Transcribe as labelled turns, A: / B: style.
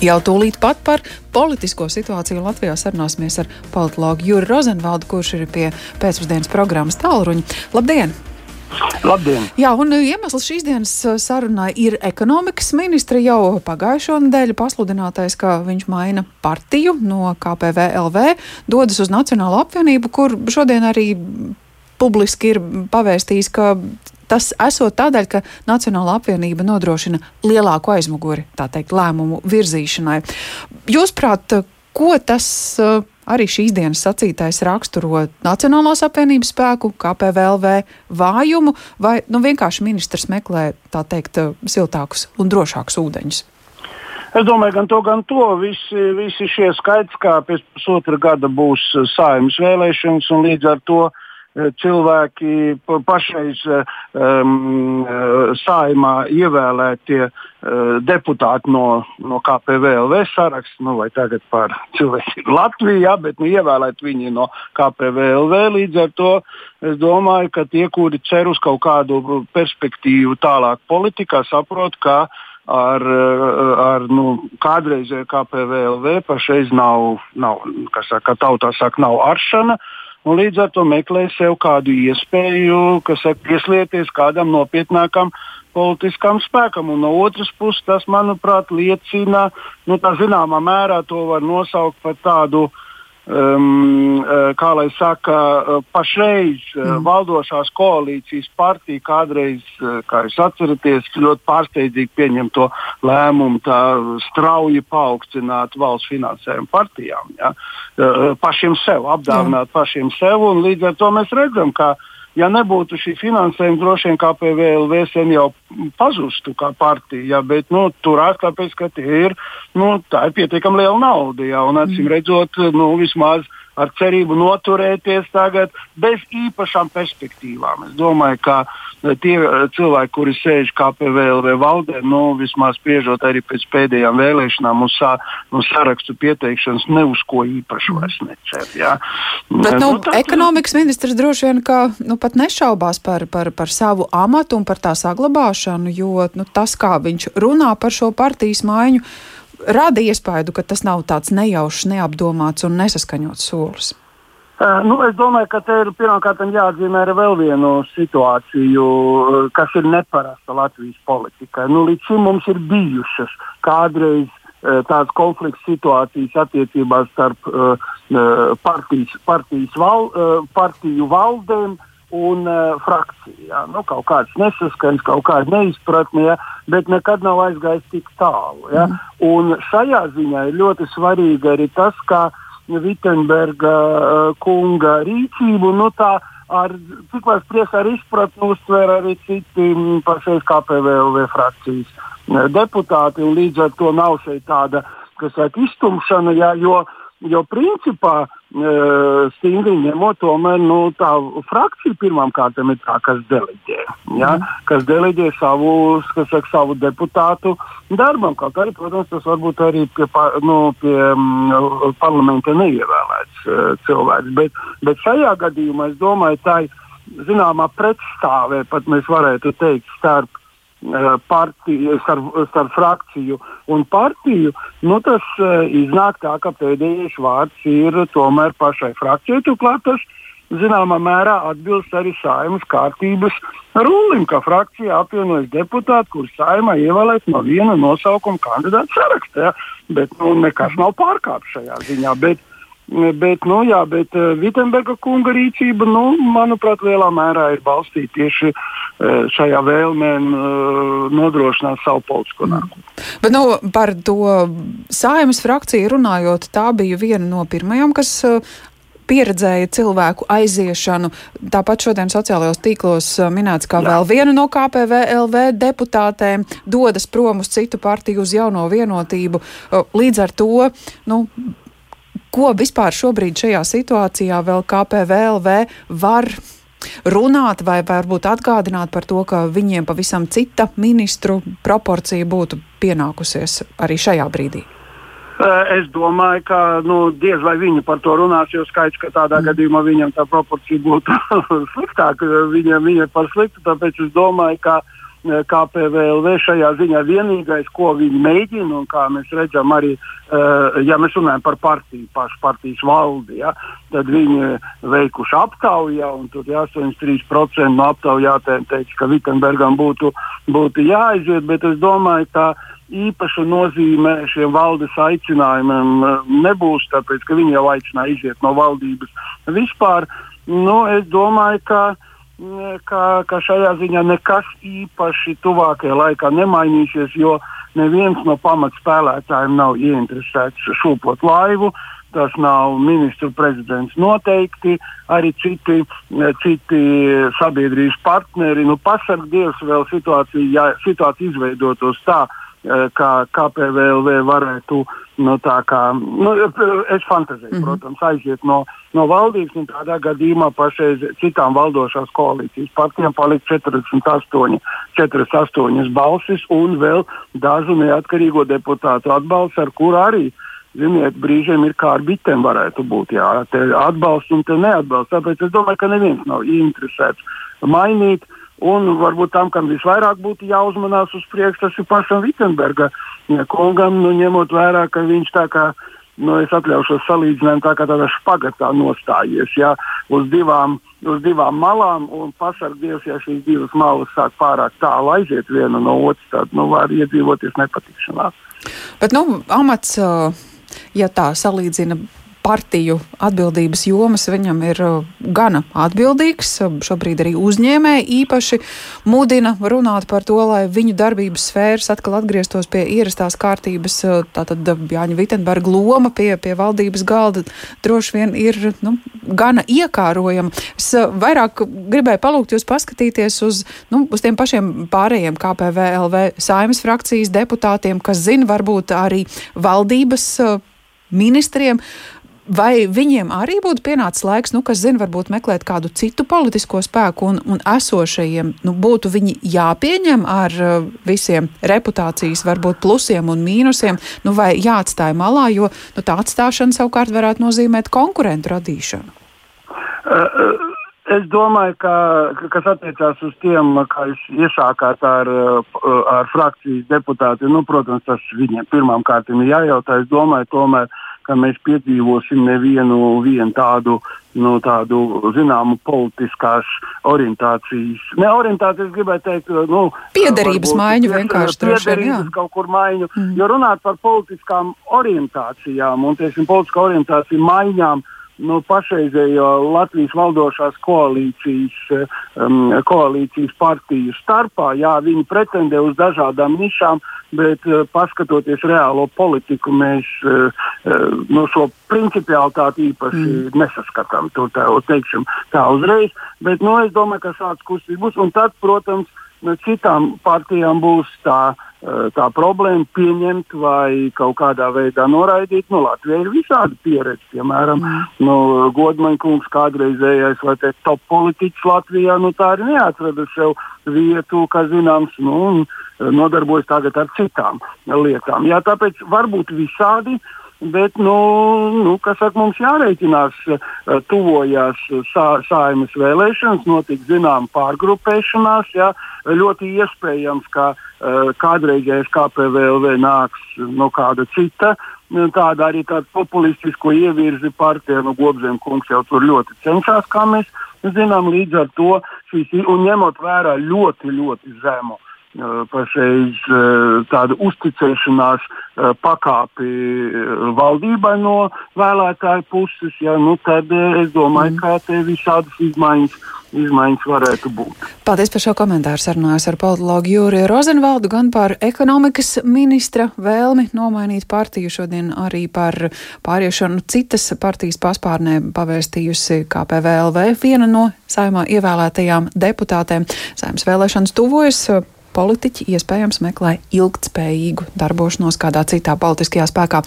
A: Jau tūlīt pat par politisko situāciju Latvijā sarunāsimies ar politologu Juru Rozenvaldu, kurš ir pie pēcpusdienas programmas Tālruņa. Labdien!
B: Labdien!
A: Jā, un iemesls šīs dienas sarunai ir ekonomikas ministra jau pagājušo nedēļu pasludinātais, ka viņš maina partiju no KPVLV, dodas uz Nacionālo apvienību, kur šodien arī publiski ir pavēstījis, ka Tas esot tādēļ, ka Nacionāla apvienība nodrošina lielāku aizmuguri, tā teikt, lēmumu virzīšanai. Jūsuprāt, ko tas uh, arī šīs dienas sacītais raksturo Nacionālās apvienības spēku, KPVLV vājumu, vai nu, vienkārši ministrs meklē, tā teikt, siltākus un drošākus ūdeņus?
B: Es domāju, gan to, gan to. Visi, visi šie skaits, kā pēc pusotra gada būs saimnes vēlēšanas, un līdz ar to uh, Eh, cilvēki pašreiz um, saimā ievēlētie uh, deputāti no, no KPVLV saraksta, nu, vai tagad par cilvēkiem Latvijā, bet nu, ievēlēt viņi no KPVLV. Līdz ar to es domāju, ka tie, kuri cer uz kaut kādu perspektīvu tālāk politikā, saprot, ka ar, ar nu, kādreizēju KPVLV pašreiz nav, nav kā saka, tautā saka, nav aršana. Uh, un līdz ar to meklē sev kādu iespēju, kas ir pieslieties kādam nopietnākam politiskam spēkam. Un no otras puses, tas, manuprāt, liecina, nu, tā zināmā mērā to var nosaukt par tādu uh, um, uh, kā lai saka, uh, pašreiz mm. valdošās koalīcijas partija kādreiz, kā jūs atceraties, ļoti pārsteidzīgi pieņem to lēmumu tā strauji paaugstināt valsts finansējumu partijām. Ja? Pašiem sev, apdāvināt mm. pašiem sev, un līdz ar to mēs redzam, ka uh, ja nebūtu šī finansējuma, droši vien KPVLV sen jau pazustu kā partija, ja, bet nu, turās tāpēc, ka tie ir, nu, tā ir pietiekami liela nauda. Ja, un, acīm mm. redzot, nu, vismaz ar cerību noturēties tagad bez īpašām perspektīvām. Es domāju, ka eh, tie eh, cilvēki, kuri sēž KPVLV valdē, nu, vismaz spriežot arī pēc pēdējām vēlēšanām uz, sa, uz sarakstu pieteikšanas, ne uz ko īpaši vairs necer. Ja.
A: Bet, nu, nu, tā, ekonomikas ministrs droši vien ka, nu, pat nešaubās par, par, par savu amatu un par tā saglabāšanu, jo nu, tas, kā viņš runā par šo partijas maiņu, rada iespēju, ka tas nav tāds nejaušs, neapdomāts un nesaskaņots solis?
B: Uh, nu, es domāju, ka te ir pirmkārt jāatzīmē arī vēl vienu situāciju, kas ir neparasta Latvijas politikai. Nu, līdz šim mums ir bijušas kādreiz uh, tādas konflikts situācijas attiecībās starp uh, partijas, partijas val, partiju valdēm, uh, un uh, frakcijā. Nu, kaut kāds nesaskaņas, kaut kāda neizpratne, ja, bet nekad nav aizgājis tik tālu. Ja. Mm. Un šajā ziņā ir ļoti svarīgi arī tas, kā Vitsenberga uh, kunga rīcību. Nu, tā, ar, cik mēs prieks ar izpratni uztver arī citi pašais KPVLV frakcijas uh, deputāti, līdz ar to nav šeit tāda, kas saka, iztumšana, ja, jo uh, Jo principā, e, stingri ņemot, tomēr nu, tā frakcija pirmām kārtām ir tā, kas deleģē. Ja? Mm. Kas deleģē savu, kas saka, savu deputātu darbam. Kaut arī, protams, tas varbūt arī pie, nu, pie parlamenta neievēlēts uh, cilvēks. Bet, bet šajā gadījumā es domāju, tā ir zināmā pretstāvē, pat mēs varētu teikt, starp partiju, starp, starp frakciju un partiju, nu tas iznāk tā, ka pēdējais vārds ir tomēr pašai frakcijai. Turklāt tas zināmā mērā atbilst arī saimas kārtības rulim, ka frakcija apvienojas deputāti, kurus saimā ievēlēs no viena nosaukuma kandidāta sarakstā. Bet nu, nekas nav pārkāpts šajā ziņā. Bet, Bet, nu, jā, bet Vitsenberga kunga rīcība, nu, manuprāt, lielā mērā ir balstīta tieši uh, šajā vēlmē nodrošināt savu politisko mm. nākotni.
A: Bet nu, par to sājumas frakciju runājot, tā bija viena no pirmajām, kas pieredzēja cilvēku aiziešanu. Tāpat šodien sociālajos tīklos minēts, ka vēl viena no KPVLV deputātēm dodas prom uz citu partiju, uz jauno vienotību. Līdz ar to nu, Ko vispār šobrīd šajā situācijā vēl KPVLV var runāt vai varbūt atgādināt par to, ka viņiem pavisam cita ministru proporcija būtu pienākusies arī šajā brīdī?
B: Es domāju, ka nu, diez vai viņi par to runās, jo skaidrs, ka tādā mm. gadījumā viņam tā proporcija būtu sliktāka. Viņam viņa ir par sliktu, tāpēc es domāju, ka KPVLV šajā ziņā vienīgais, ko viņi mēģina, un kā mēs redzam, arī, ja mēs runājam par partiju, pašu partijas valdi, ja, tad viņi veikuši aptauju, un tur ja, 83% no aptaujātēm teica, ka Vitsenbergam būtu, būtu jāaiziet, bet es domāju, ka īpaša nozīme šiem valdes aicinājumiem nebūs, tāpēc ka viņi jau aicināja iziet no valdības vispār. Nu, es domāju, ka uh, ka, ka šajā ziņā nekas īpaši tuvākajā laikā nemainīsies, jo neviens no pamatspēlētājiem nav ieinteresēts šūpot laivu. Tas nav ministru prezidents noteikti, arī citi, citi sabiedrības partneri. Nu, Pasargdievs vēl situācija, ja situācija izveidotos tā, Eh, kā KPVLV varētu, nu, tā kā, nu, es fantazēju, mm -hmm. protams, aiziet no, no valdības, un tādā gadījumā pašreiz citām valdošās koalīcijas partijām palikt 48, 48 balsis un vēl dažu neatkarīgo deputātu atbalsts, ar kuru arī Ziniet, brīžiem ir kā ar bitēm varētu būt. Jā, te atbalsts un te neatbalsts. Tāpēc es domāju, ka neviens nav interesēts mainīt. Uh, Un varbūt tam, kam visvairāk būtu jāuzmanās uz priekšu, tas ir pašam Vitsenberga kungam, nu, ņemot vērā, ka viņš tā kā, nu, es atļaušos salīdzināt, tā kā tādā špagatā nostājies, ja, uz divām, uz divām malām, un pasargdies, ja šīs divas malas sāk pārāk tālu aiziet viena no otras, tad, nu, var iedzīvoties nepatikšanās.
A: Bet, nu, amats, ja tā salīdzina partiju atbildības jomas viņam ir uh, gana atbildīgs. Šobrīd arī uzņēmēji īpaši mudina runāt par to, lai viņu darbības sfēras atkal atgrieztos pie ierastās kārtības. Uh, tātad uh, Jāņa Vitenberga loma pie, pie valdības galda droši vien ir nu, gana iekārojama. Es vairāk gribēju palūgt jūs paskatīties uz, nu, uz tiem pašiem pārējiem KPVLV saimas frakcijas deputātiem, kas zina varbūt arī valdības ministriem. Vai viņiem arī būtu pienācis laiks, nu, kas zina, varbūt meklēt kādu citu politisko spēku un, un esošajiem, nu, būtu viņi jāpieņem ar uh, visiem reputācijas, varbūt plusiem un mīnusiem, nu, vai jāatstāj malā, jo nu, tā atstāšana savukārt varētu nozīmēt konkurentu radīšanu?
B: Uh, uh. Es domāju, ka kas attiecās uz tiem, kā jūs iesākāt ar, ar frakcijas deputātiem, nu, protams, tas viņiem pirmām kārtām ir jājautā. Es domāju, tomēr, ka mēs piedzīvosim nevienu tādu, nu, tādu zināmu politiskās orientācijas, ne orientācijas, gribētu teikt, nu,
A: piederības maiņu vienkārši
B: piederības kaut kur maiņu, mm. jo runāt par politiskām orientācijām un, teiksim, politiskā orientācija maiņām nu, pašreizējo Latvijas valdošās koalīcijas, um, koalīcijas partiju starpā. Jā, viņi pretendē uz dažādām nišām, bet uh, paskatoties reālo politiku, mēs uh, uh, no šo principialitāti īpaši mm. nesaskatām. To tā, teiksim, tā uzreiz. Bet nu, es domāju, ka šāds kustības būs. Un tad, protams, citām partijām būs tā, eh, tā problēma pieņemt vai kaut kādā veidā noraidīt. Nu, Latvijā ir visādi pieredzi. Piemēram, mm. nu, Godmaņkungs kādreizējais vai top politiķis Latvijā nu, tā arī neatrada sev vietu, kā zināms, nu, eh, nodarbojas tagad ar citām lietām. Jā, tāpēc varbūt visādi. Uh, Bet, nu, nu, kas saka, mums jārēķinās, uh, tuvojās sā, sājumas vēlēšanas, notiks zinām pārgrupēšanās. Ja, ļoti iespējams, ka uh, kādreizējais KPVLV nāks no nu, kāda cita. Tāda arī tāda populistisko ievirzi partija, nu, Gobzēm kungs jau tur ļoti cenšas, kā mēs zinām, līdz ar to šīs, un ņemot vērā ļoti, ļoti zemu uh, pašreiz tāda uzticēšanās pakāpi valdībai no vēlētāju puses, ja, nu, tad es domāju, mm. ka te visādas izmaiņas. Izmaiņas varētu būt.
A: Paldies par šo komentāru. Sarunājos ar politologu Jūriju Rozenvaldu gan par ekonomikas ministra vēlmi nomainīt partiju. Šodien arī par pāriešanu citas partijas paspārnē pavēstījusi KPVLV viena no saimā ievēlētajām deputātēm. Saimnes vēlēšanas tuvojas politiķi iespējams meklē ilgtspējīgu darbošanos kādā citā politiskajā spēkā.